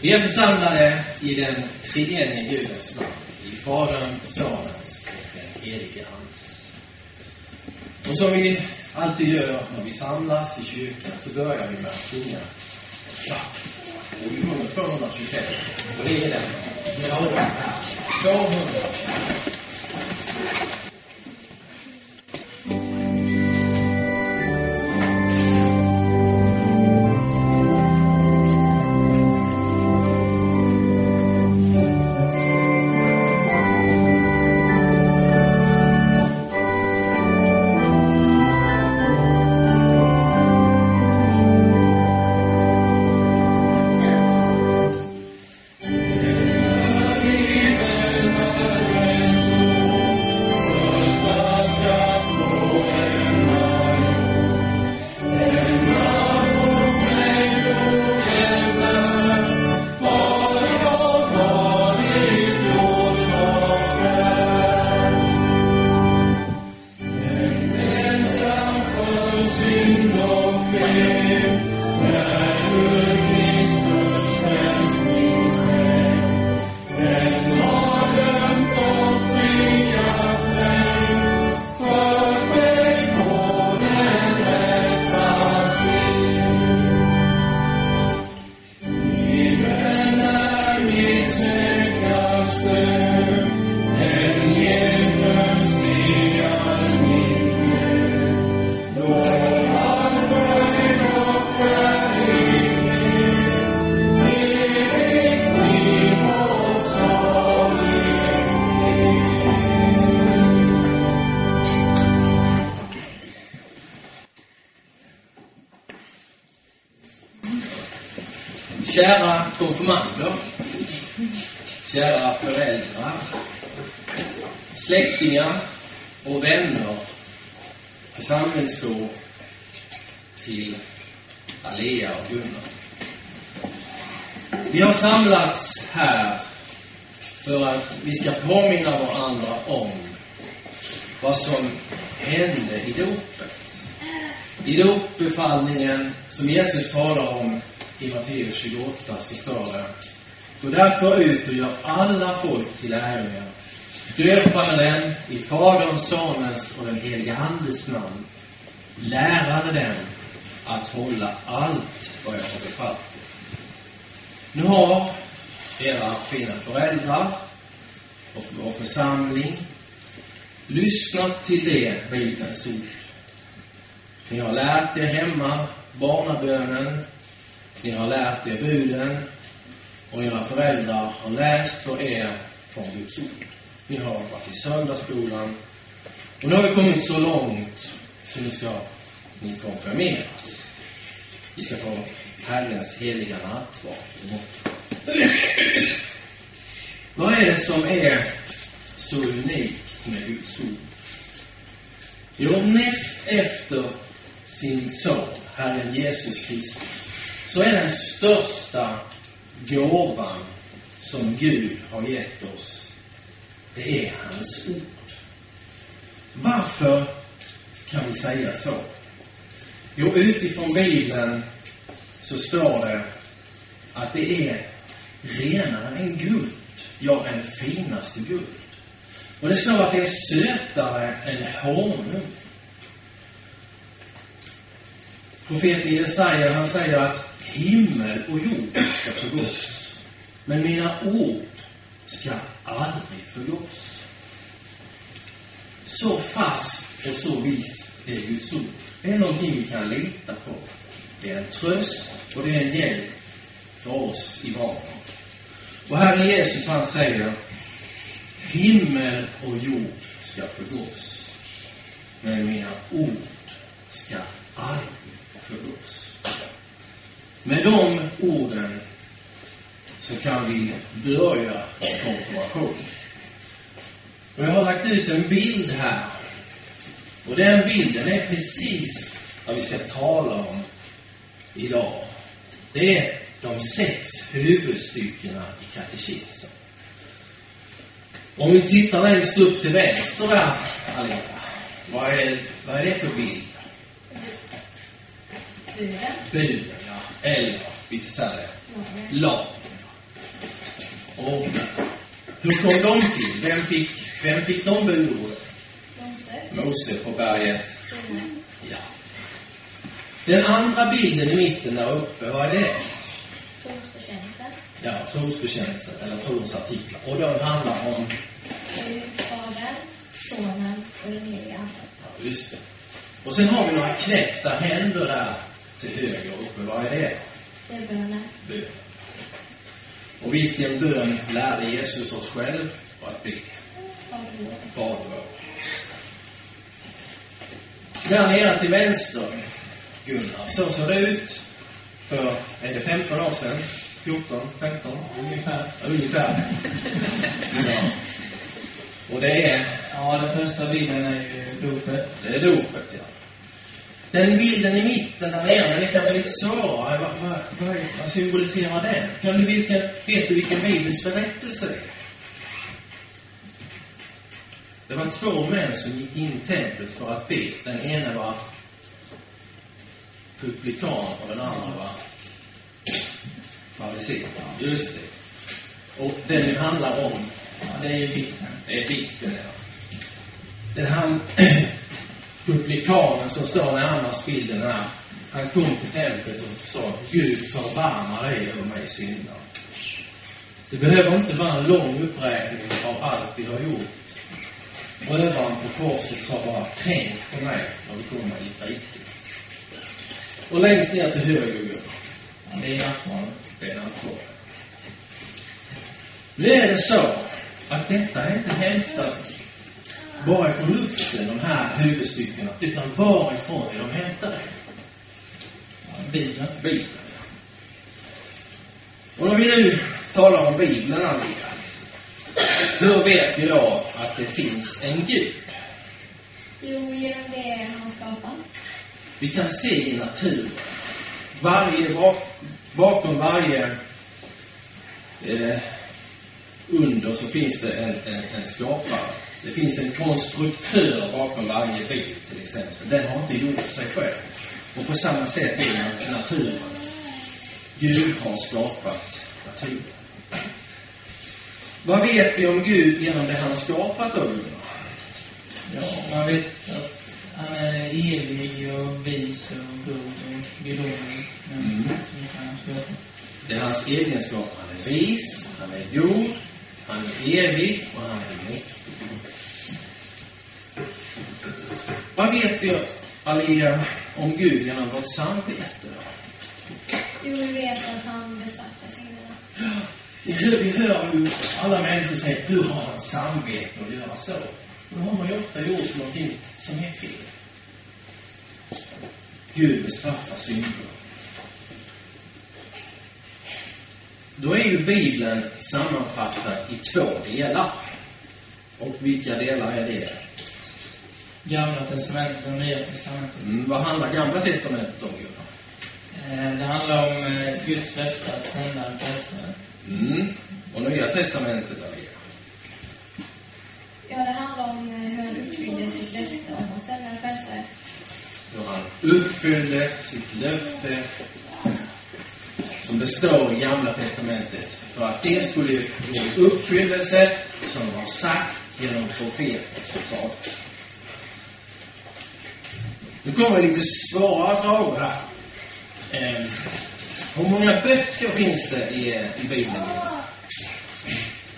Vi är församlade i den treenige Gudens namn, i Fadern, Sonens och den helige Andes. Och som vi alltid gör när vi samlas i kyrkan så börjar vi med att sjunga en psalm. Och vi sjunger 225. Och det är den. Vi 225. Befallningen som Jesus talar om i Matteus 28 så står det Gå därför ut och gör alla folk till lärjungar, döpande dem i Faderns, Sonens och den helige Andes namn, lärande dem att hålla allt vad jag har befallt er. Nu har era fina föräldrar och vår församling lyssnat till det Bibelns ord. Ni har lärt er hemma barnabönen ni har lärt er buden och era föräldrar har läst för er från Guds ord. Ni har varit i söndagsskolan och nu har vi kommit så långt så nu ska ni konfirmeras. Vi ska få Herrens heliga nattvard Vad är det som är så unikt med Guds ord? Jo, näst efter sin son, Herren Jesus Kristus, så är den största gåvan som Gud har gett oss, det är hans ord. Varför kan vi säga så? Jo, utifrån Bibeln så står det att det är renare än guld, ja, än finaste guld. Och det står att det är sötare än honung. Profeten Jesaja, han säger att himmel och jord ska förgås. Men mina ord ska aldrig förgås. Så fast och så viss är Guds ord. Det är någonting vi kan lita på. Det är en tröst och det är en hjälp för oss i vardagen. Och Herren Jesus han säger Himmel och jord ska förgås. Men mina ord ska aldrig förgås. Med de orden så kan vi börja konfirmation. Och jag har lagt ut en bild här. Och den bilden är precis vad vi ska tala om idag. Det är de sex huvudstyckena i katekesen. Om vi tittar längst upp till vänster där, allihopa. Vad är, vad är det för bild? Buden. Buden, ja. Eller, vi säger Lagen. Och hur kom de till? Vem fick, vem fick de budorden? Mose. Mose på berget. Sinai. Ja. Den andra bilden i mitten där uppe, vad är det? Trosbekännelse. Ja, trosbekännelse eller trosartiklar. Och de handlar om, Gud, Fadern, Sonen och den helige Ande. ja, just det. Och sen har vi några knäppta händer där till höger uppe. Vad är det? Det är bönen. Bön. Och vilken bön lärde Jesus oss själv att be? Fader vår. Där nere till vänster, Gunnar, så såg det ut för, är det 15 år sedan? 14, 15? Ungefär. Ungefär. Ja. Och det är, Ja, den första bilden är ju dopet. det är dopet, ja. Den bilden i mitten där nere, den kan vara lite svårare. Vad, vad, vad, vad symboliserar den? Kan du vilken, vet du vilken Bibels berättelse det är? Det var två män som gick in i templet för att be. Den ene var publikan och den andra var farisé. Just det. Och den handlar om Ja, det är ju vikten. det är vikten, ja. Den här publikanen som står närmast bilden här, han kom till templet och sa Gud förbarma dig över mig syndare. Det behöver inte vara en lång uppräkning av allt vi har gjort. Rövaren på korset sa bara tänk på mig när du kommer i ditt rike. Och längst ner till höger, Gunnar, det är nattvarden. det är nattvarden. Nu är det så att detta är inte hämtat bara ifrån luften, de här huvudstyckena, utan varifrån är de hämtade? Bibeln. Bibeln. Och om vi nu talar om Bibeln, Annika, hur vet vi då att det finns en Gud? Jo, genom det han skapar. Vi kan se i naturen. Varje, bak, bakom varje eh, under så finns det en, en, en skapare. Det finns en konstruktör bakom varje bil, till exempel. Den har inte gjort sig själv. Och på samma sätt är det naturen. Gud har skapat naturen. Vad vet vi om Gud genom det han skapat då? Ja, man vet att han är evig och vis och god och gudomlig. Mm. Det är hans egenskaper. Han är vis, han är god, han är evig och han är mäktig. Vad vet vi, Alia, om Gud genom vårt samvete? Jo, vi vet att han bestraffar synderna. Vi hör, vi hör ju alla människor säga, hur har han samvete att göra så? Då har man ju ofta gjort någonting som är fel. Gud bestraffar synder. Då är ju Bibeln sammanfattad i två delar. Och vilka delar är det? Gamla testamentet och Nya testamentet. Mm, vad handlar Gamla Testamentet om, Gunnar? Eh, Det handlar om eh, Guds löfte att sända en frälsare. Mm. Och Nya Testamentet, Alia? Ja, det handlar om eh, hur han uppfyllde sitt löfte om att sända en frälsare. hur han uppfyllde sitt löfte som det står i Gamla Testamentet. För att det skulle gå i uppfyllelse som var sagt genom profeter som sa. Nu kommer lite svåra frågor här. Eh, hur många böcker finns det i, i Bibeln?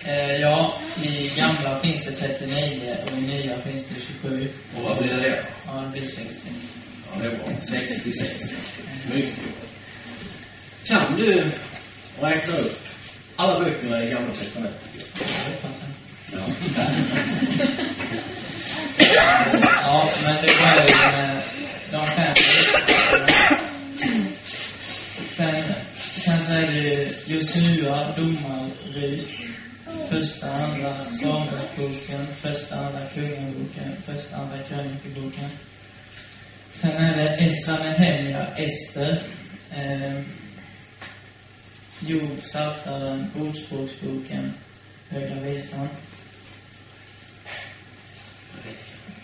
Eh, Ja, i gamla finns det 39 och i nya finns det 27. Och vad blir det? Ja, det blir 66. Ja, det är bra. 66. Mycket. Kan du räkna upp alla böckerna i Gamla Testamentet? Jag. Ja. Ja, men det var ju med de fem Sen, sen så är det ju Josua, Domar, Rut, första, andra Samuelsboken, första, andra Kungaboken, första, andra Krönikeboken. Sen är det Esra, Nehemja, Ester, eh, Job, Psaltaren, Ordspråksboken, Höga Visan.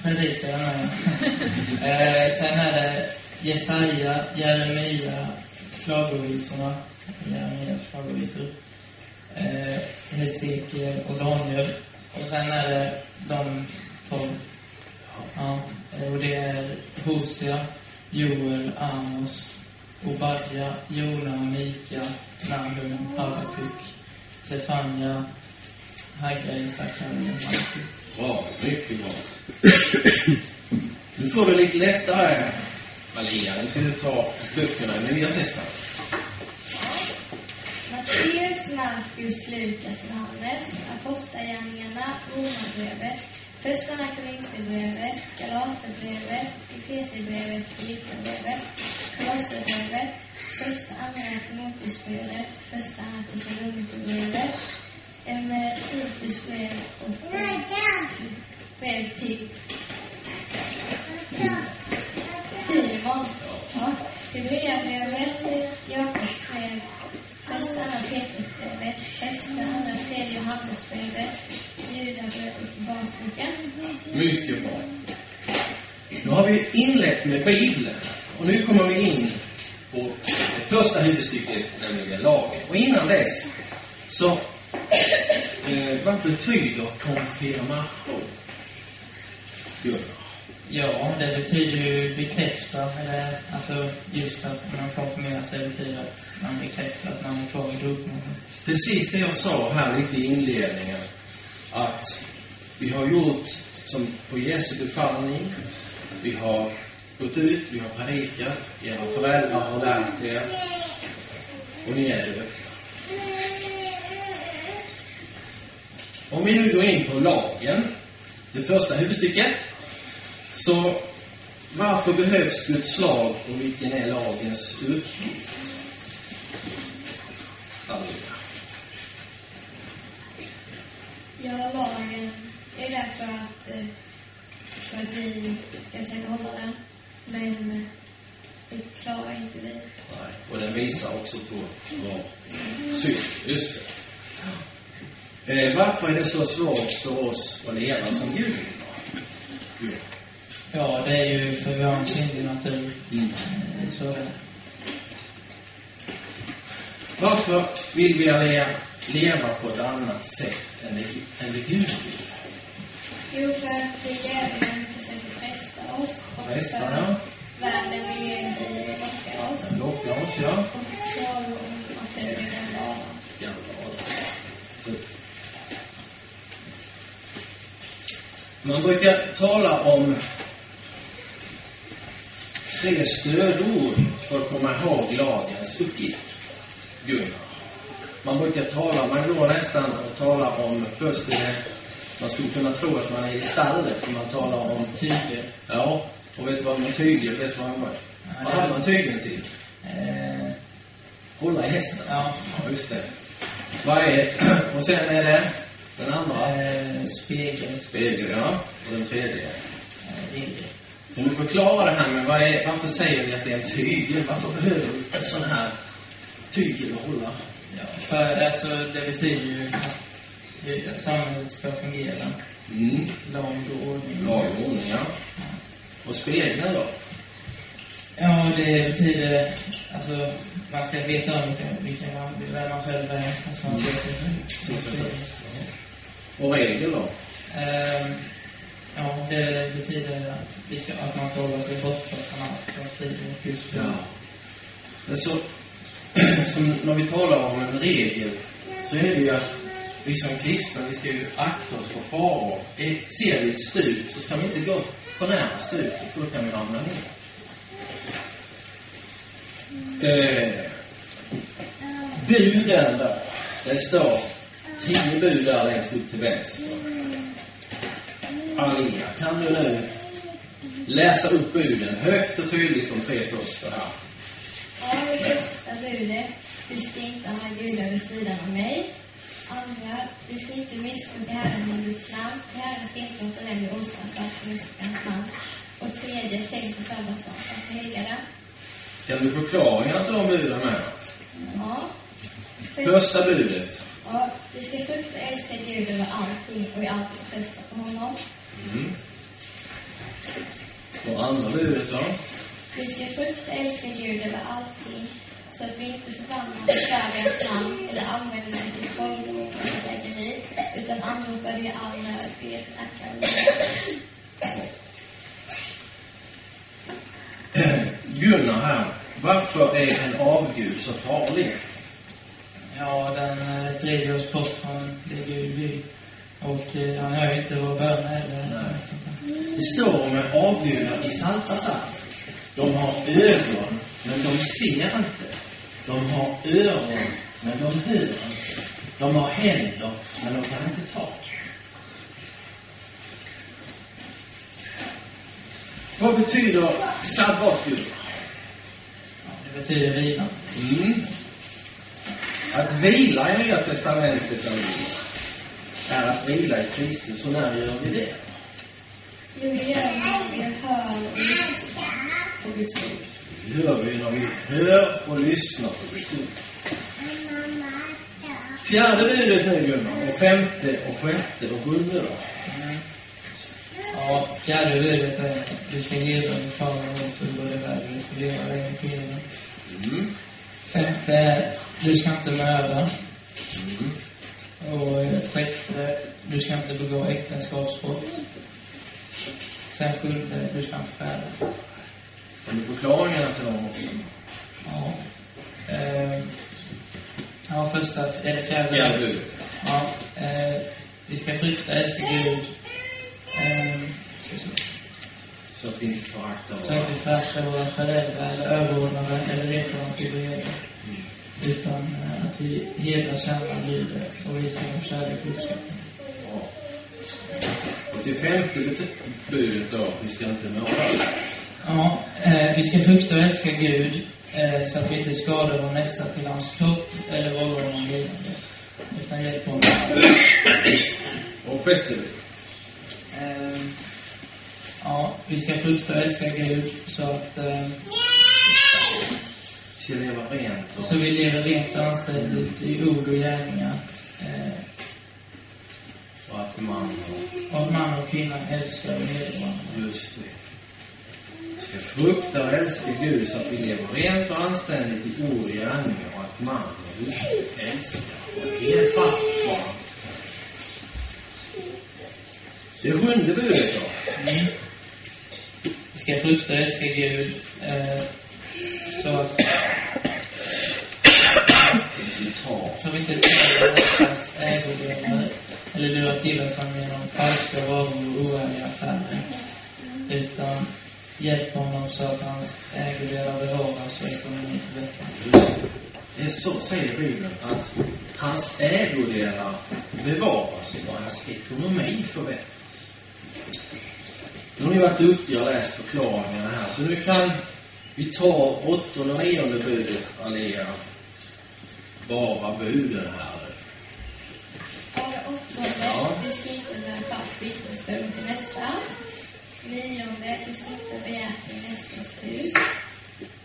Predikaren är eh, Sen är det Jesaja, Jeremia, Klagovisorna, Jeremias favoriter. Eh, Hesekiel och Daniel. Och sen är det de tolv. Ja, eh, och det är Hosea, Joel, Amos, Obadja, Jona, Mika, Nahum, Habakuk, Sefania, Haggai, Sakarja, Malki. Bra, mycket bra. Nu får du lite lättare, Malia. Nu ska du ta böckerna i Nya Testamentet. Matteus, Markus, Lukas, Johannes, Apostlagärningarna, Romarbrevet, Första Korinthierbrevet, Galaterbrevet, Efesierbrevet, Filipperbrevet, Kolosserbrevet, Första Andra Timoteusbrevet, Första Andra Thessalonikerbrevet, Titus brev och brev till Filemon. Hebreerbrevet, Jakobs brev, Första Andra Petrusbrevet, Första Andra Tredje Johannesbrevet, mycket bra. Nu har vi inlett med Bibeln. Och nu kommer vi in på det första huvudstycket, nämligen lagen. Och innan dess så, eh, vad betyder konfirmation? Gunnar? Ja, det betyder ju bekräfta, eller alltså just att man konfirmerar sig betyder att man bekräftar att man är kvar i dopmålet. Precis det jag sa här lite i inledningen. Att vi har gjort som på Jesu befallning. Vi har gått ut, vi har predikat, era föräldrar har lärt er och ni är döpta. Om vi nu går in på lagen, det första huvudstycket, så varför behövs Guds lag och vilken är lagens uppgift? Alltså. Ja, lagen är där för att, eh, för att vi ska försöka hålla den. Men eh, det klarar inte vi. Nej, och den visar också på vår synd. Just det. Eh, varför är det så svårt för oss att leva som Gud vill? Gud. Ja, det är ju för vi har en syndig natur. Mm. Så är det. Varför vill vi le- leva på ett annat sätt än det, än det Gud vill? Jo, för att djävulen försöker fresta oss. Och Fresta, ja. Världen vill ju locka oss. Lockar oss, ja. Och så naturen vanan. Gamla Adam. Så. Man brukar tala om tre stödord för att komma ihåg lagens uppgift. Gunnar. Man brukar tala, man går nästan och talar om först är man skulle kunna tro att man är i stallet, för man talar om Tygel. Ja, och vet du vad man tygel, vet du vad man Vad hade man tygeln till? Eh, Hålla i hästen? Ja. ja just det. Vad är, och sen är det den andra? eh, spegel. Spegel, ja. Och den tredje? Eh. Kan du förklara det här med vad är, varför säger vi att det är en tygel? Varför behöver vi en sån här tygel att hålla? Ja, för alltså, det betyder ju att samhället ska fungera. Mm. Lag och ordning. Lag och ordning, ja. Och spegeln då? Ja, det betyder... Alltså, man ska veta om vilka, vilka man, vem man själv är. Alltså, man ser sig själv. Och regel då? Ehm, ja, det betyder att, vi ska, att man ska hålla sig borta från allt som strider mot Guds bud. Men så, som när vi talar om en regel, så är det ju att vi som kristna, vi ska ju akta oss för faror. Ser vi ett stup så ska vi inte gå för nära stupet, för då kan vi ramla ner. Eh, buden då. Det står tio bud där längst upp till vänster. Alia, kan du nu läsa upp buden högt och tydligt de tre första här? Ja, budet. Du ska inte ha gudar vid sidan av mig. Andra, du ska inte misstro Herren din Guds namn. Till Herren ska inte låta den bli ostraffad som missbrukar hans namn. Och tredje, tänk på sabbatsdagen att helga den. Kan du förklara att de buden med? Ja. Första budet. Ja, du ska frukta och älska Gud över allting och i allt trösta på honom. Mm. Och andra budet då? Du ska frukta och älska Gud över allting så att vi inte förvandlar kärlekens namn eller använder den till trolldom och bedrägeri, utan anropar det i all nöd, och lovar. Gunnar här, varför är en avgud så farlig? Ja, den eh, driver oss bort från det Gud vill. Och eh, han hör inte vår bön heller. Nej. Sånt där. Det står om en avgudar i Salta psalm. De har ögon, men de ser inte. De har öron, men de hör inte. De har händer, men de kan inte ta. Vad betyder sabbat, Gunnar? Ja, det betyder vila. Mm. Att vila i Nya Testamentet är att vila i Kristus. Och när gör vi det? Jo, det gör vi när vi hör och lyssnar på Guds ord. Gör vi när vi hör och lyssnar på ord. Fjärde budet nu, Gunnar. Och femte och sjätte och sjunde då? Ja, fjärde budet är du ska ge dem fara och så går det värre. Du får leva länge på jorden. Mm. Femte är du ska inte mörda. Mm. Och eh, sjätte, du ska inte begå äktenskapsbrott. Sen sjunde, du ska inte stjäla. Du förklaringarna till dem också? Ja. Eh, ja, första, eller fjärde. Fjärde budet. Ja. Eh, vi ska frukta, älska Gud. Eh. Så att vi inte föraktar Så att vi föraktar våra föräldrar eller överordnade eller dem till vrede. Utan eh, att vi hedrar, tjänar, lyder och visar dem kärlek och uppskattning. Ja. Och till femte budet då, vi ska inte mörda. Ja, eh, vi ska frukta och älska Gud eh, så att vi inte skadar vår nästa till hans kropp eller vållar honom lidande. Utan hjälper honom. Och sjätte. Eh, ja, vi ska frukta och älska Gud så att eh, Vi ska leva rent och... så vi lever rent och anständigt i ord och gärningar. Eh, Och att man och och att man och kvinna älskar och hedrar varandra. Just det. Vi ska frukta och älska Gud så att vi lever rent och anständigt i ord och gärningar och att man och hustru älskar och ger fatt varandra. Det sjunde budet då. Mm. Vi ska frukta och älska Gud eh, så att Vi inte tar ägodelar eller lurar till oss genom falska varor och oärliga affärer. Utan hjälper honom så att hans ägodelar bevaras och ekonomin förbättras. Det. Det är så säger Bibeln att hans ägodelar bevaras och hans ekonomi förbättras. Nu har ni varit duktiga och läst förklaringarna här, så nu kan vi ta åttonde och nionde budet, Alia. Bara buden här. Det åttonde, Ja. du inte bära falskt vittnesbörd till nästa. Nionde, inte begära till nästas hus.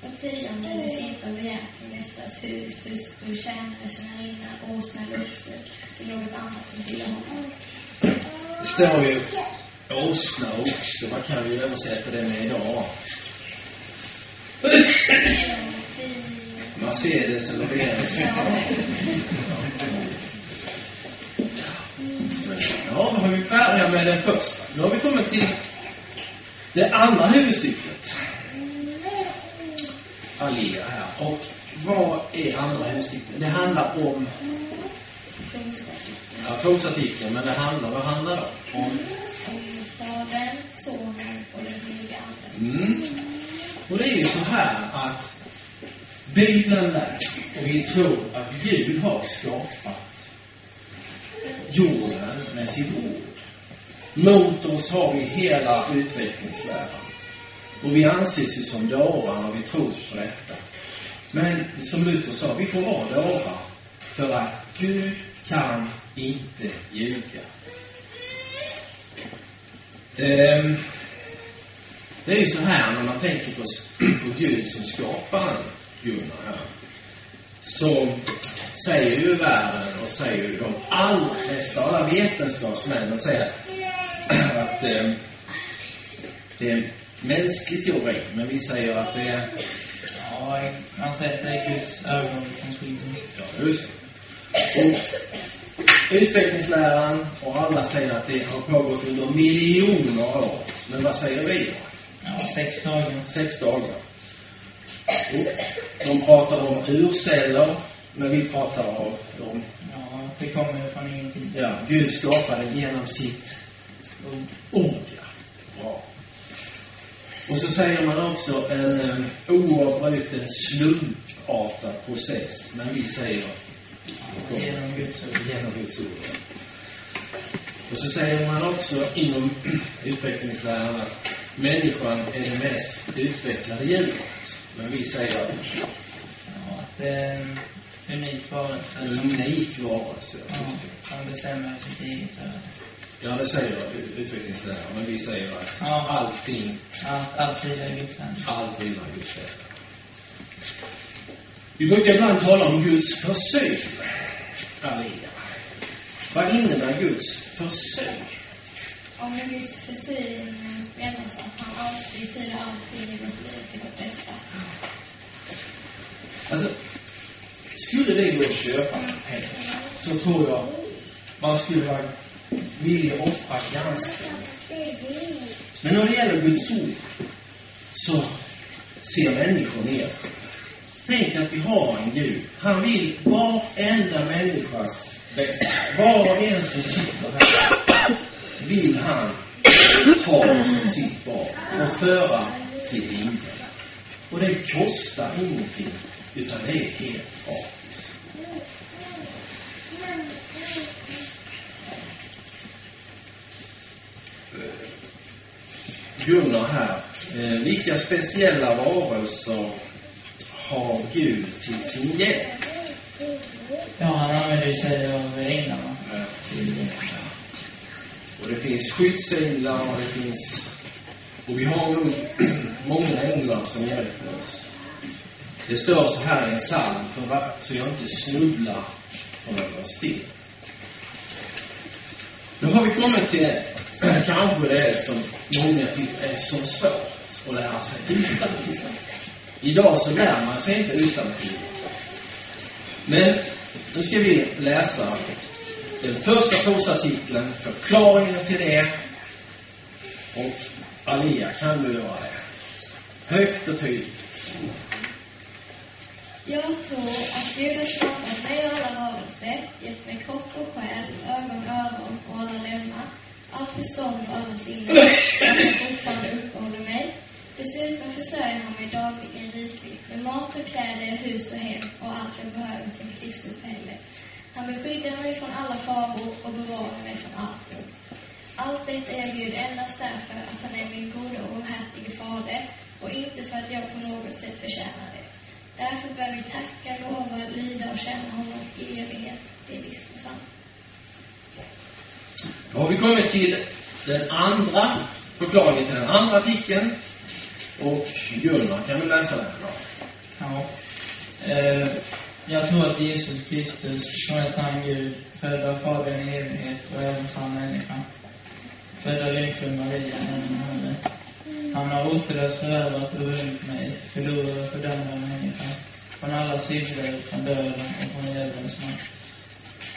Och tionde, inte begära till nästas hus, hustru, tjänare, tjänarinna, åsna oxe till något annat som tillhör honom. Det står ju åsna och oxe. Vad kan vi översätta det med idag? Mercedes eller BMW? Ja, då har vi färdiga med den första. Nu har vi kommit till det andra huvudstycket. Alia här. Och vad är andra huvudstycket? Det handlar om ja, trosartikeln, men det handlar, vad handlar det om? Fadern, Sonen och den helige Ande. Mm. Och det är ju så här att Bibeln lär, och vi tror att Gud har skapat jorden med sitt ord. Mot oss har vi hela utvecklingsläran. Och vi anses ju som dårar när vi tror på detta. Men som Luther sa, vi får vara dårar. För att Gud kan inte ljuga. Ehm, det är ju så här när man tänker på, på Gud som skaparen, Gunnar, här. Så säger ju världen och säger ju de allra flesta, alla vetenskapsmän, de säger att, att eh, det är en mänsklig teori, men vi säger att det är Ja, man det är Guds ögon som skiljer. Ja, just. Och utvecklingsläran och alla säger att det har pågått under miljoner år. Men vad säger vi då? Ja, sex dagar. Sex dagar. Och de pratar om urceller, men vi pratar om, Ja, det kommer från ingenting. ja, Gud skapade genom sitt Ord. Ja. Bra. Och så säger man också en um, oavbruten slumpartad process. Men vi säger Genom Guds ord. genom Guds ord. Och så säger man också inom utvecklingsläran att människan är det mest utvecklade djuret. Men vi säger Ja, att det är en unik varelse. en unik varelse. Ja, som bestämmer sitt eget öde. Ja, det säger utvecklingsläraren. Men vi säger att Ja. allting, Allt, allt vilar i Guds händer. allt vilar i Guds händer. Vi brukar ibland tala om Guds. Alia. Vad innebär Guds försyn? Om med Guds försyn menas att han alltid betyder allting i vårt liv till vårt bästa. Alltså, skulle det gå att köpa för pengar så tror jag man skulle vara vill offra ganska Men när det gäller Guds ord så ser människor ner. Tänk att vi har en Gud. Han vill varenda människas bästa. Var och en som sitter här vill han ha som sitt barn och föra till himlen. Och det kostar ingenting, utan det är helt gratis. Gunnar här. Eh, vilka speciella varelser har Gud till sin hjälp? Ja, han använder sig av änglarna. till- Och det finns skyddsänglar och det finns... Och vi har nog många änglar som hjälper oss. Det står så här i en psalm, för så jag inte snubblar på någon sten. Nu har vi kommit till kanske det är som många tycker är så svårt att lära sig utantill. Idag så lär man sig inte utantill. Men nu ska vi läsa den första trosartikeln, förklaringen till det. Och Alia, kan du göra det? Högt och tydligt. Jag tror att Gud har skapat mig och alla varelser, gett mig kropp och själ, ögon, öron och alla lemmar, allt förstånd och alla sinnen, så att fortfarande uppehåller mig. Dessutom försörjer han mig dagligen rikligt med mat och kläder, hus och hem och allt jag behöver till mitt livsuppehälle. Han beskyddar mig från alla faror och bevarar mig från allt ont. Allt detta erbjuder endast därför att han är min gode och barmhärtige fader och inte för att jag på något sätt förtjänar det. Därför bör vi tacka, lova, lyda och känna honom i evighet. Det är visst och sant. Då har vi kommit till den andra förklaringen till den andra artikeln. Och Gunnar, kan du läsa den? då? Ja. Eh, jag tror att Jesus Kristus, som är sann Gud, född av Fadern i evighet och även sann människa. Född av jungfrun Maria, hennes moder. Han har återlöst förövrat och vunnit mig, förlorad och fördömd människa. Från alla synder, från döden och från djävulens makt.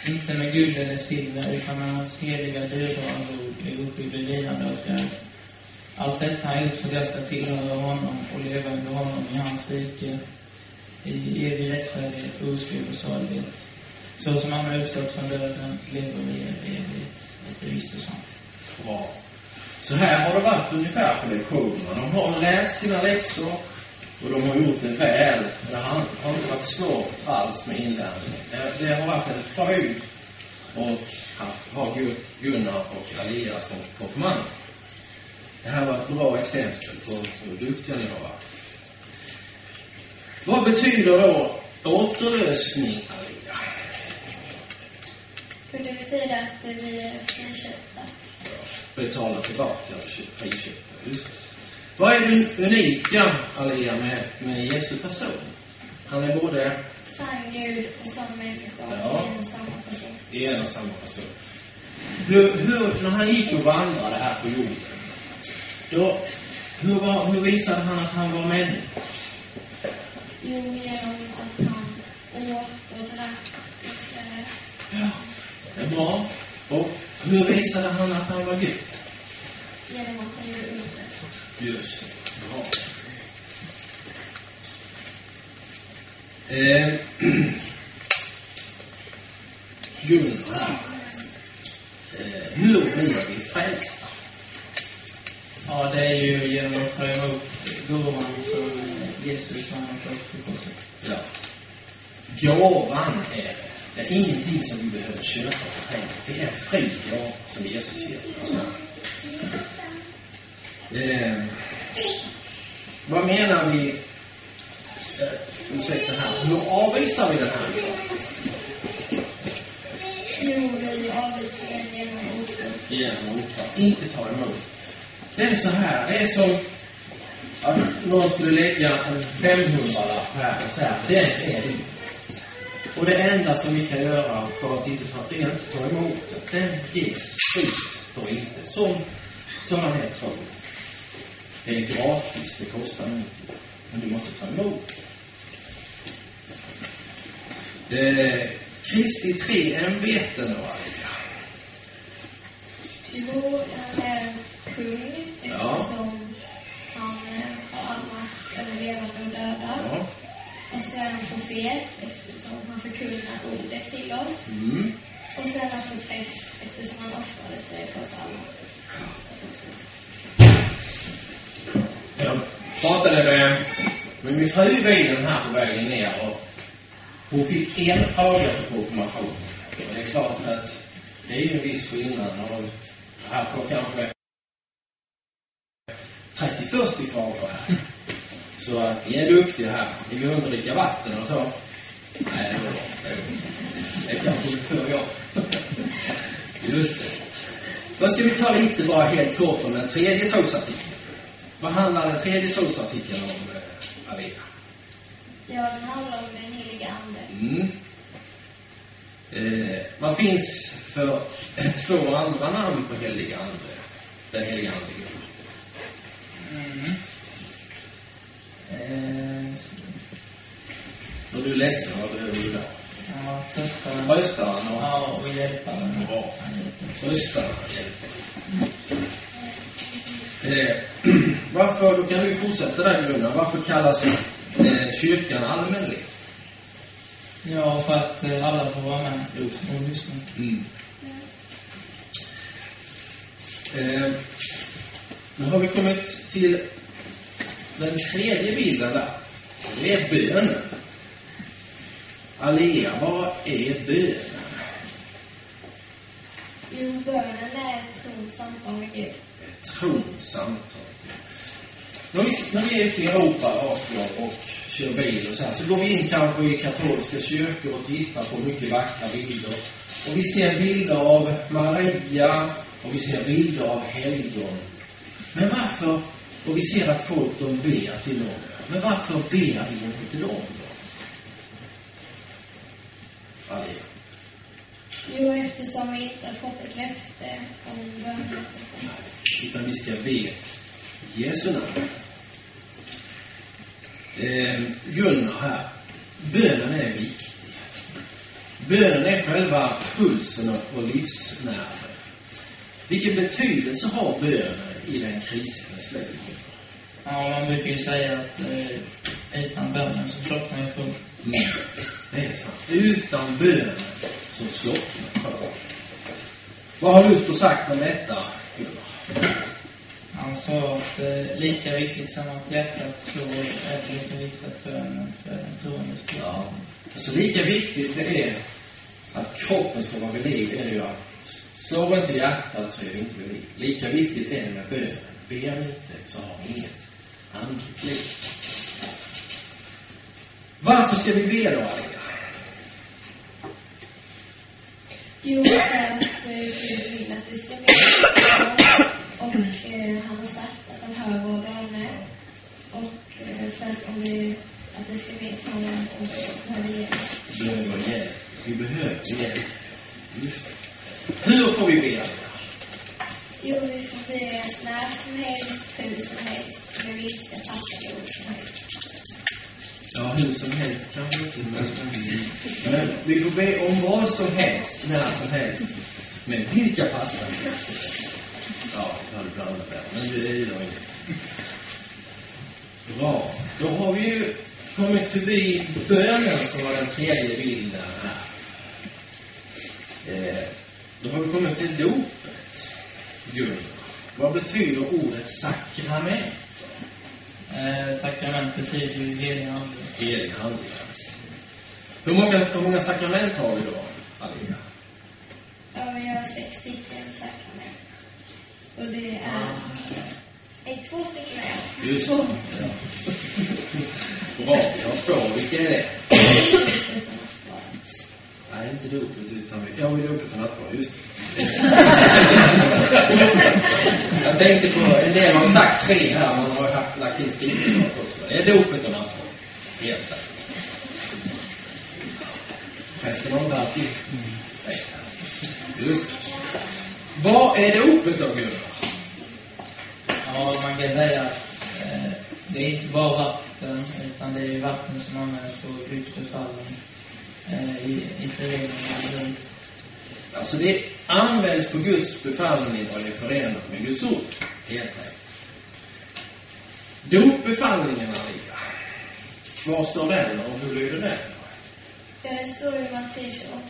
Inte med guld eller silver, utan med hans heliga dyrbara blod är oskyldig lidande och död. Allt detta har gjort för att jag ska tillhöra honom och leva under honom i hans rike, i evig rättfärdighet, oskuld och salighet. Så som han har uppstått från döden lever vi i evighet. Det är visst och sant. Bra. Så här har det varit ungefär på lektionerna. De har läst sina läxor och de har gjort det väl. Det har har inte varit svårt alls med inlärningen. Det, det har varit en fröjd och haft, ha Gu- Gunnar och Alia som konfirmander. Det här var ett bra exempel på hur duktiga ni har varit. Vad betyder då återlösning, Alia? Det betyder att vi är friköpta. betala tillbaka friköpta. Just. Vad är det unika, Alia, med, med Jesu person? Han är både Sann Gud och sann människa Ja. i en och samma person. i en och samma person. Hur, hur, när han gick och vandrade här på jorden, då, hur, var, hur visade han att han var människa? Jo, genom att han åt och drack och eh, Ja, det är bra. Och hur visade han att han var Gud? genom att han gjorde under. Just det. Eh, Gunnar. Eh, hur blir vi frälsta? Ja, det är ju genom att ta emot gåvan som Jesus han har tagit på korset. Ja. Gåvan är det. Det är ingenting som vi behöver köpa för pengar. Det är en fri gåva som Jesus ger. Eh, vad menar vi? Eh, ursäkta här. Hur avvisar vi den här? Jo, vi avvisar den genom otro. Genom att inte ta emot. Det är så här. Det är som att någon skulle lägga en 500-lapp här och säga den är din. Och det enda som vi kan göra för att inte ta, det är att ta emot den. Den ges fritt för inte. Som, som man är tro. Det är gratis, det kostar ingenting. Men du måste ta emot. Eh, Kristi tre ämbeten då, Alika. Jo, han är kung Ja. eftersom han eh, har all makt över levande och döda. Ja. Och så är han profet eftersom han förkunnar ordet till oss. Mm. Och sen också präst eftersom han offrade sig för oss alla. Jag pratade med, med min fru i bilen här på vägen ner och hon fick en fråga på konfirmation. Och det är klart att det är ju en viss skillnad. Och här får kanske 30-40 frågor här. Så att ni är duktiga här. Ni behöver inte dricka vatten och så. Nej, det går bra. Det kanske du får jag. Just det. Då ska vi ta lite bara helt kort om den tredje trosartikeln. Vad handlar den tredje trosartikeln om, eh, Alina? Ja, den handlar om den heliga Ande. Mm. Eh, vad finns för två andra namn på heliga Ande? Den heliga Ande. Mm. Eh, Då är du ledsen, vad behöver du då? ja, tröstaren. Tröstaren och Ja, och hjälparen. Bra. Han hjälper. tröstaren hjälper. Eh, varför, då kan du fortsätta där Gunnar. Varför kallas eh, kyrkan allmänlig? Ja, för att eh, alla får vara med Jo. och lyssna. Mm. Eh, nu har vi kommit till den tredje bilden där. Det är bönen. Alea, vad är bönen? Jo, bönen är ett trons samtal med Gud. Ett tronssamtal. När vi, när vi är ute i Europa och, och kör bil och så här, så går vi in kanske i katolska kyrkor och tittar på mycket vackra bilder. Och vi ser bilder av Maria och vi ser bilder av helgon. Men varför, och vi ser att folk de ber till dem. Men varför ber vi inte till dem då? Maria. Jo, eftersom vi inte har fått ett löfte om bönen. utan vi ska be Jesu namn. Eh, Gunnar här. Bönen är viktig. Bönen är själva pulsen och livsnerven. Vilken betydelse har bönen i den kristnes liv? Ja, man brukar ju säga att eh, utan bönen så slocknar ju tron. Mm. Det är sant. Utan bönen så slocknar tron. Vad har Luther sagt om detta, Gunnar? Han sa att eh, lika viktigt som att hjärtat slår är det lika viktigt att bönen för den troendes Ja. Alltså lika viktigt det är att kroppen ska vara vid liv, är det ju att slår inte hjärtat så är vi inte vid liv. Lika viktigt är det med bönen. Ber vi inte så har vi inget andligt liv. Varför ska vi be då, Alina? Jo, för att eh, Gud vill att vi ska be. Och eh, han har sagt att han hör våra böner. Och eh, för att om vi, att vi ska be till honom och vi behöver hjälp. Vi behöver hjälp. Vi behöver hjälp. Hur får vi be? Jo, vi får be när som helst, hur som helst, med vilka passande ord som helst. Ja, hur som helst kanske inte, men, men vi får be om vad som helst, när som helst. Men vilka passar? Ja, jag hade blandat där, men det är ju inget. Bra. Då har vi ju kommit förbi bönen som var den tredje bilden här. Eh, då har vi kommit till dopet. Gunnar, vad betyder ordet sakrament? Eh, sakrament betyder ju helig ande. Helig ande. Hur många, hur många sakrament har vi då, Alina? Ja, vi har sex stycken sakrament. Och det är... Nej, två stycken är det. Just det. Ja. Bra, har två. Vilka är det? Nej, inte dopet, utan... Ja, vi dopet och nattvard, just. Jag tänkte på, en del har sagt tre här, man har haft, lagt in skriftligt också. Det är dopet och nattvard. Helt klart. Prästen har inte alltid här. Just. Vad är dopet då, Gunnar? Ja, man kan säga att eh, det är inte bara vatten, utan det är vatten som används på Guds befallning eh, i, i förening med Gud. Alltså det används på Guds befallning och det är förenat med Guds ord. Helt rätt. Dopbefallningen, Maria. Var står den och hur lyder den? Ja, det står i Matteus 28,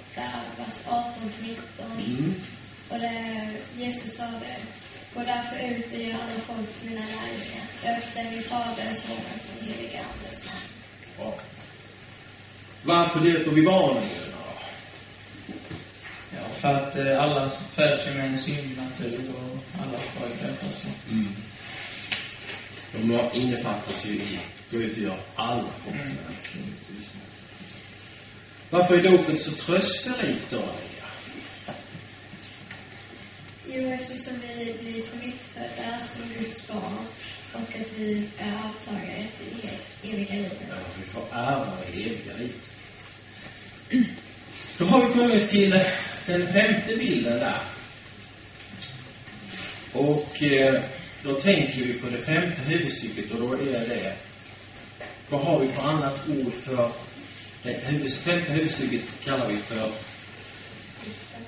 vers 18-19. Mm. Och det, Jesus sa det. Gå därför ut och gör alla folk till mina lärjungar. Döp dem i Faderns, Sonens och den helige Andes namn. Bra. Varför döper vi barnen? Ja, för att eh, alla föds ju med en syndnatur och alla ska ju döpas så. Mm. De innefattas ju i gå ut och gör alla folk Mm. Varför är dopet så trösterikt då? Jo, eftersom vi blir på nytt födda som Guds barn och att vi är avtagare till eviga livet. Ja, vi får ärva det eviga livet. Då har vi kommit till den femte bilden där. Och eh, då tänker vi på det femte huvudstycket och då är det... Vad har vi för annat ord för... Det huvud, femte huvudstycket kallar vi för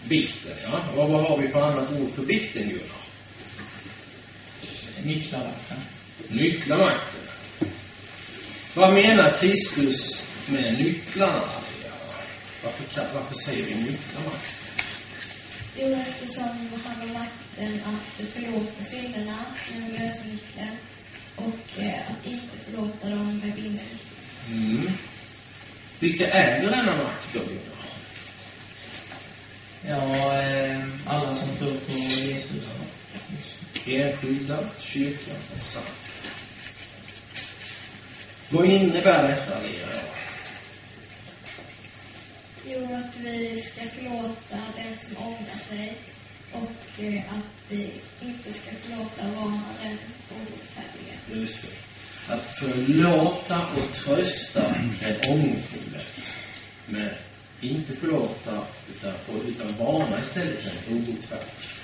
bikten, ja. Och vad har vi för annat ord för bikten, Gunnar? Nycklarvakten. Nycklarmakten. Vad menar Kristus med nycklarna? Varför, varför säger vi nycklarmakt? Jo, eftersom han har makten att förlåta synderna genom lösennyckeln och eh, att inte förlåta dem med bindel. Mm. Vilka äger denna makt då, Gunnar? Enskilda, kyrkan och församlingen. Vad innebär detta, Lena? Jo, att vi ska förlåta den som ångrar sig och eh, att vi inte ska förlåta var den obotfärdiga. Just det. Att förlåta och trösta den ångerfulle. Men inte förlåta, utan, utan varna istället den obotfärdige.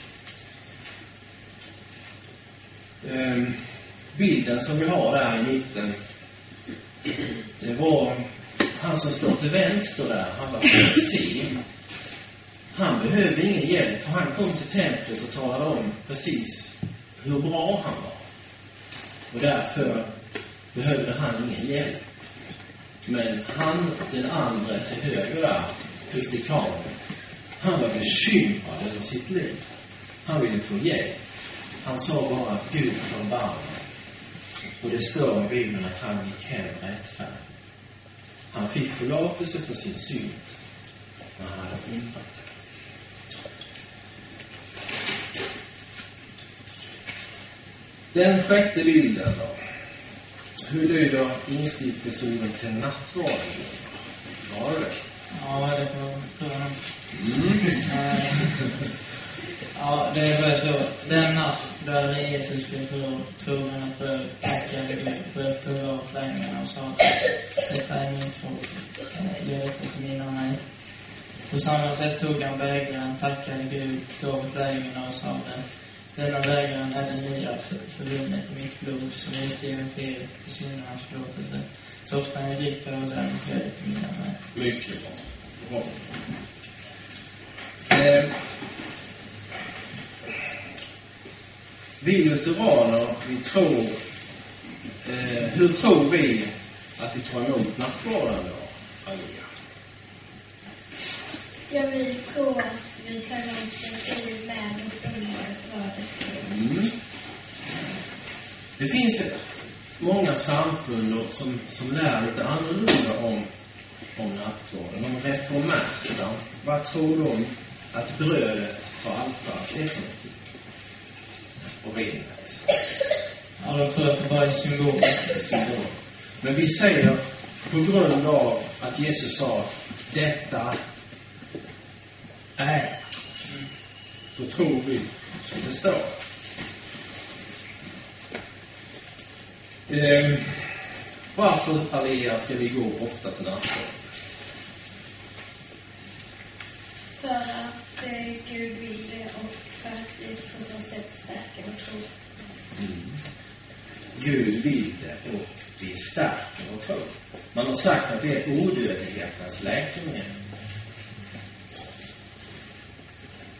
Ehm, bilden som vi har där i mitten, det var han som står till vänster där, han var se. Han behövde ingen hjälp, för han kom till templet och talade om precis hur bra han var. Och därför behövde han ingen hjälp. Men han, den andra till höger där, publikanen, han var bekymrad över sitt liv. Han ville få hjälp. Han sa bara Gud förbarma Och det står i Bibeln att han gick hem rättfärdig. Han fick förlåtelse för sin synd när han hade det. Den sjätte bilden då. Hur lyder instiftelseorden till nattvarden? Var det? Ja, det får jag. Mm. Ja, det var så. Den natt där Jesus blev tvungen att börja tacka Gud, började tugga av kläderna och sa Detta är min Eh, gör detta till minne av mig. På samma sätt tog han bägaren, tackade Gud, gav kläderna och sa det. Denna bägaren är det nya för- förbundet i mitt blod som är utgiven för er till syndernas förlåtelse. Så ofta jag dricker och där brukar jag lite mina med. Mycket bra. bra. Eh, vi lutheraner, vi tror... Eh, hur tror vi att vi tar emot nattvarden då? Allia? Ja, vi tror att vi tar emot det i med och under. Mm. Det finns många samfund som, som lär lite annorlunda om, om nattvarden. De reformerta, vad tror de att brödet på altaret är för någonting? Och vinet. Ja, de tror att det bara symboler. symbol. Men vi säger på grund av att Jesus sa detta är, så tror vi som det står. Eh, varför, Alia, ska vi gå ofta till nattvard? Gud vill det och vi stärker vår tro. Man har sagt att det är odödlighetens läkemedel.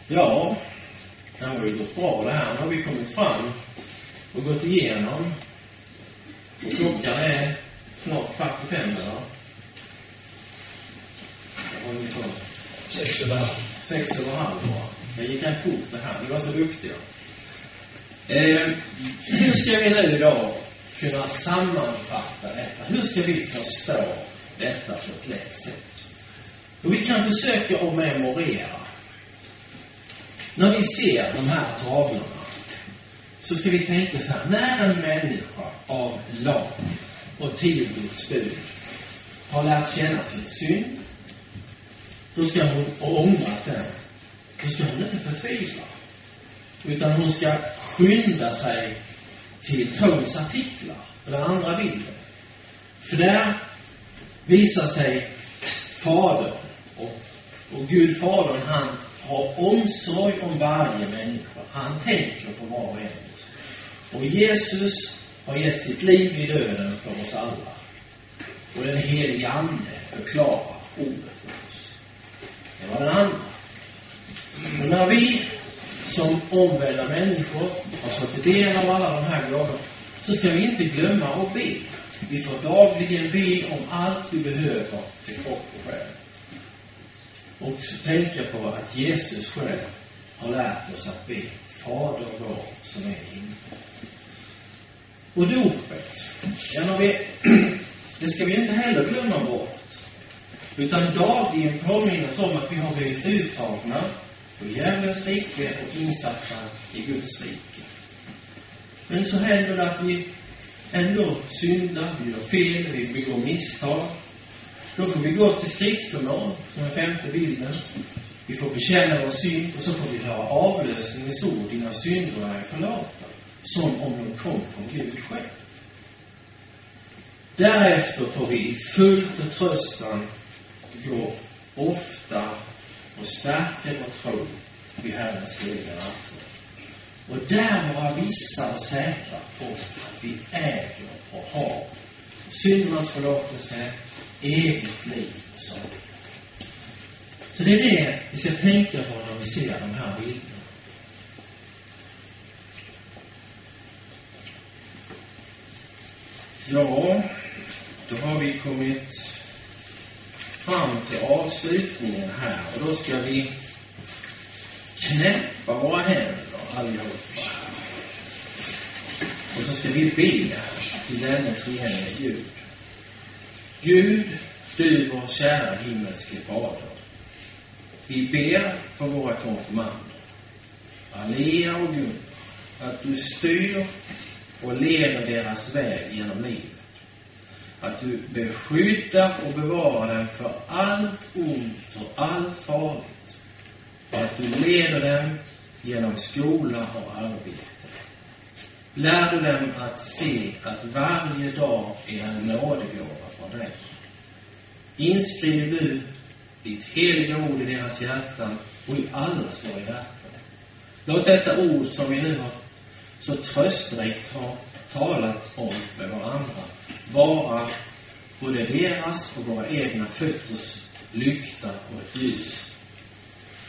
Ja, det har ju gått bra det här. Nu har vi kommit fram och gått igenom. Och klockan är snart kvart i fem, eller? Vad håller vi på? Sex över halv. Sex över halv bara. Det gick rätt fort det här. Ni var så duktiga. Eh, hur ska vi nu då kunna sammanfatta detta? Hur ska vi förstå detta på ett lätt sätt? Och vi kan försöka att memorera. När vi ser de här tavlorna så ska vi tänka så här. När en människa av lag och tio Guds bud har lärt känna sin synd då ska hon, och ångrat den, då ska hon inte förtvivla. Utan hon ska skynda sig till trons artiklar, eller andra bilden. För där visar sig Fadern, och, och Gud Fadern, han har omsorg om varje människa. Han tänker på var och en av oss. Och Jesus har gett sitt liv i döden för oss alla. Och den helige Ande förklarar ordet för oss. Det var den andra. Och när vi som omvända människor har fått del av alla de här gåvorna, så ska vi inte glömma att be. Vi får dagligen be om allt vi behöver till kropp och själ. Och så tänka på att Jesus själv har lärt oss att be Fader vår som är i himlen. Och dopet, ja, vi, det ska vi inte heller glömma bort. Utan dagligen påminnas om att vi har blivit uttagna på djävulens rike och insatta i Guds rike. Men så händer det att vi ändå syndar, vi gör fel, vi begår misstag. Då får vi gå till skriftemål, som den femte bilden. Vi får bekänna vår synd och så får vi höra avlösningens ord, dina synder är förlåtna. Som om de kom från Gud själv. Därefter får vi i full förtröstan gå ofta och stärker vår tro vid Herrens heliga nattvard. Och där vara vissa och säkra på att vi äger och har syndernas förlåtelse, evigt liv och så. Så det är det vi ska tänka på när vi ser de här bilderna. Ja, då har vi kommit fram till avslutningen här och då ska vi knäppa våra händer allihopa. Och så ska vi be till denne treenige Gud. Gud, du vår kära himmelske Fader. Vi ber för våra konfirmander, Alia och Gunnar, att du styr och leder deras väg genom livet. Att du beskyddar och bevarar dem för allt ont och allt farligt. Och att du leder dem genom skola och arbete. Lär du dem att se att varje dag är en nådegåva från dig. Inskriv nu ditt heliga ord i deras hjärtan och i allas våra hjärtan. Låt detta ord som vi nu har så tröstrikt har talat om med varandra vara både deras och våra egna fötters lykta och ett ljus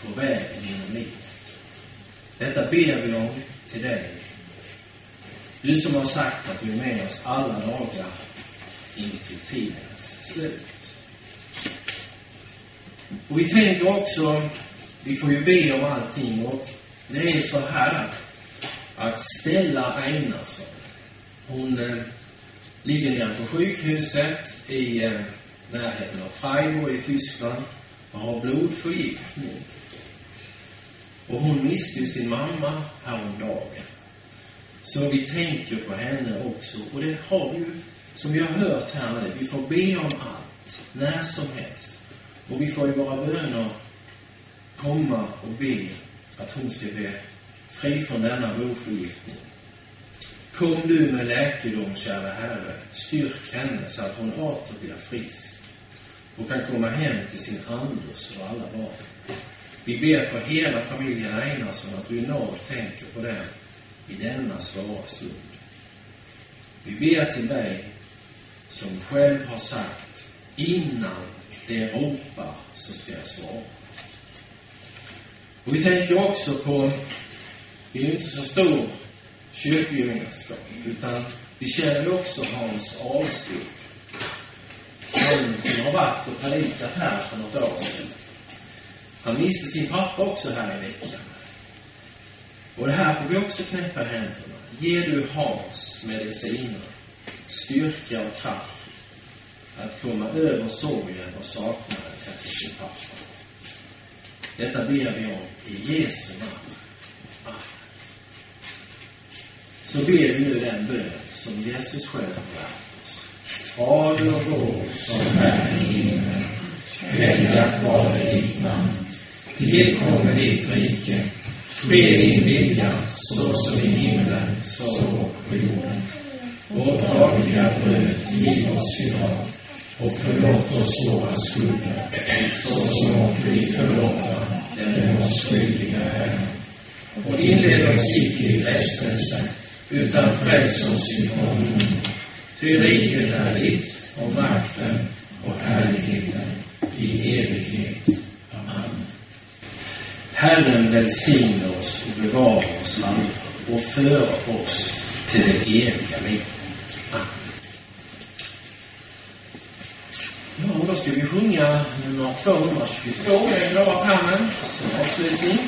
på vägen genom livet. Detta ber vi om till dig. Du som har sagt att du är med oss alla dagar in till tidens slut. Och vi tänker också, vi får ju be om allting och det är så här att Stella Einarsson, hon eh, ligger nere på sjukhuset i eh, närheten av Freiburg i Tyskland och har blodförgiftning. Och hon miste ju sin mamma häromdagen. Så vi tänker på henne också. Och det har vi ju, som vi har hört här nu, vi får be om allt, när som helst. Och vi får i våra böner komma och be att hon ska bli fri från denna blodförgiftning. Kom du med läkedom, kära Herre. Styrk henne så att hon åter blir frisk och kan komma hem till sin Anders och alla barn. Vi ber för hela familjen Einarsson att du i nåd tänker på dem i denna svåra stund. Vi ber till dig som själv har sagt innan det ropar så ska jag svara. Och vi tänker också på, vi är ju inte så stor kyrkogemenskap, utan vi känner också Hans Ahlskog. Han som har varit och predikat här för något år sedan. Han miste sin pappa också här i veckan. Och det här får vi också knäppa i händerna. Ge du Hans mediciner, styrka och kraft att komma över sorgen och saknaden efter sin pappa. Detta ber vi om i Jesu namn. Amen. Så ber vi nu den bön som Jesus själv har lärt oss. Fader vår som är i himlen. Helgat vare ditt namn. Tillkommer ditt rike. Ske din vilja, så som i himlen, så på jorden. Vårt dagliga bröd giv oss idag och förlåt oss våra skulder, så som vi förlåta den oss skyldiga är. Och inled oss icke i frestelse, utan fräls oss ifrån ont. Ty riket är ditt, och makten och härligheten i evighet. Amen. Herren välsigne oss och bevara oss alla och föra oss till det eviga livet. Ja, då ska vi sjunga nummer 222, den glada pärmen, som avslutning.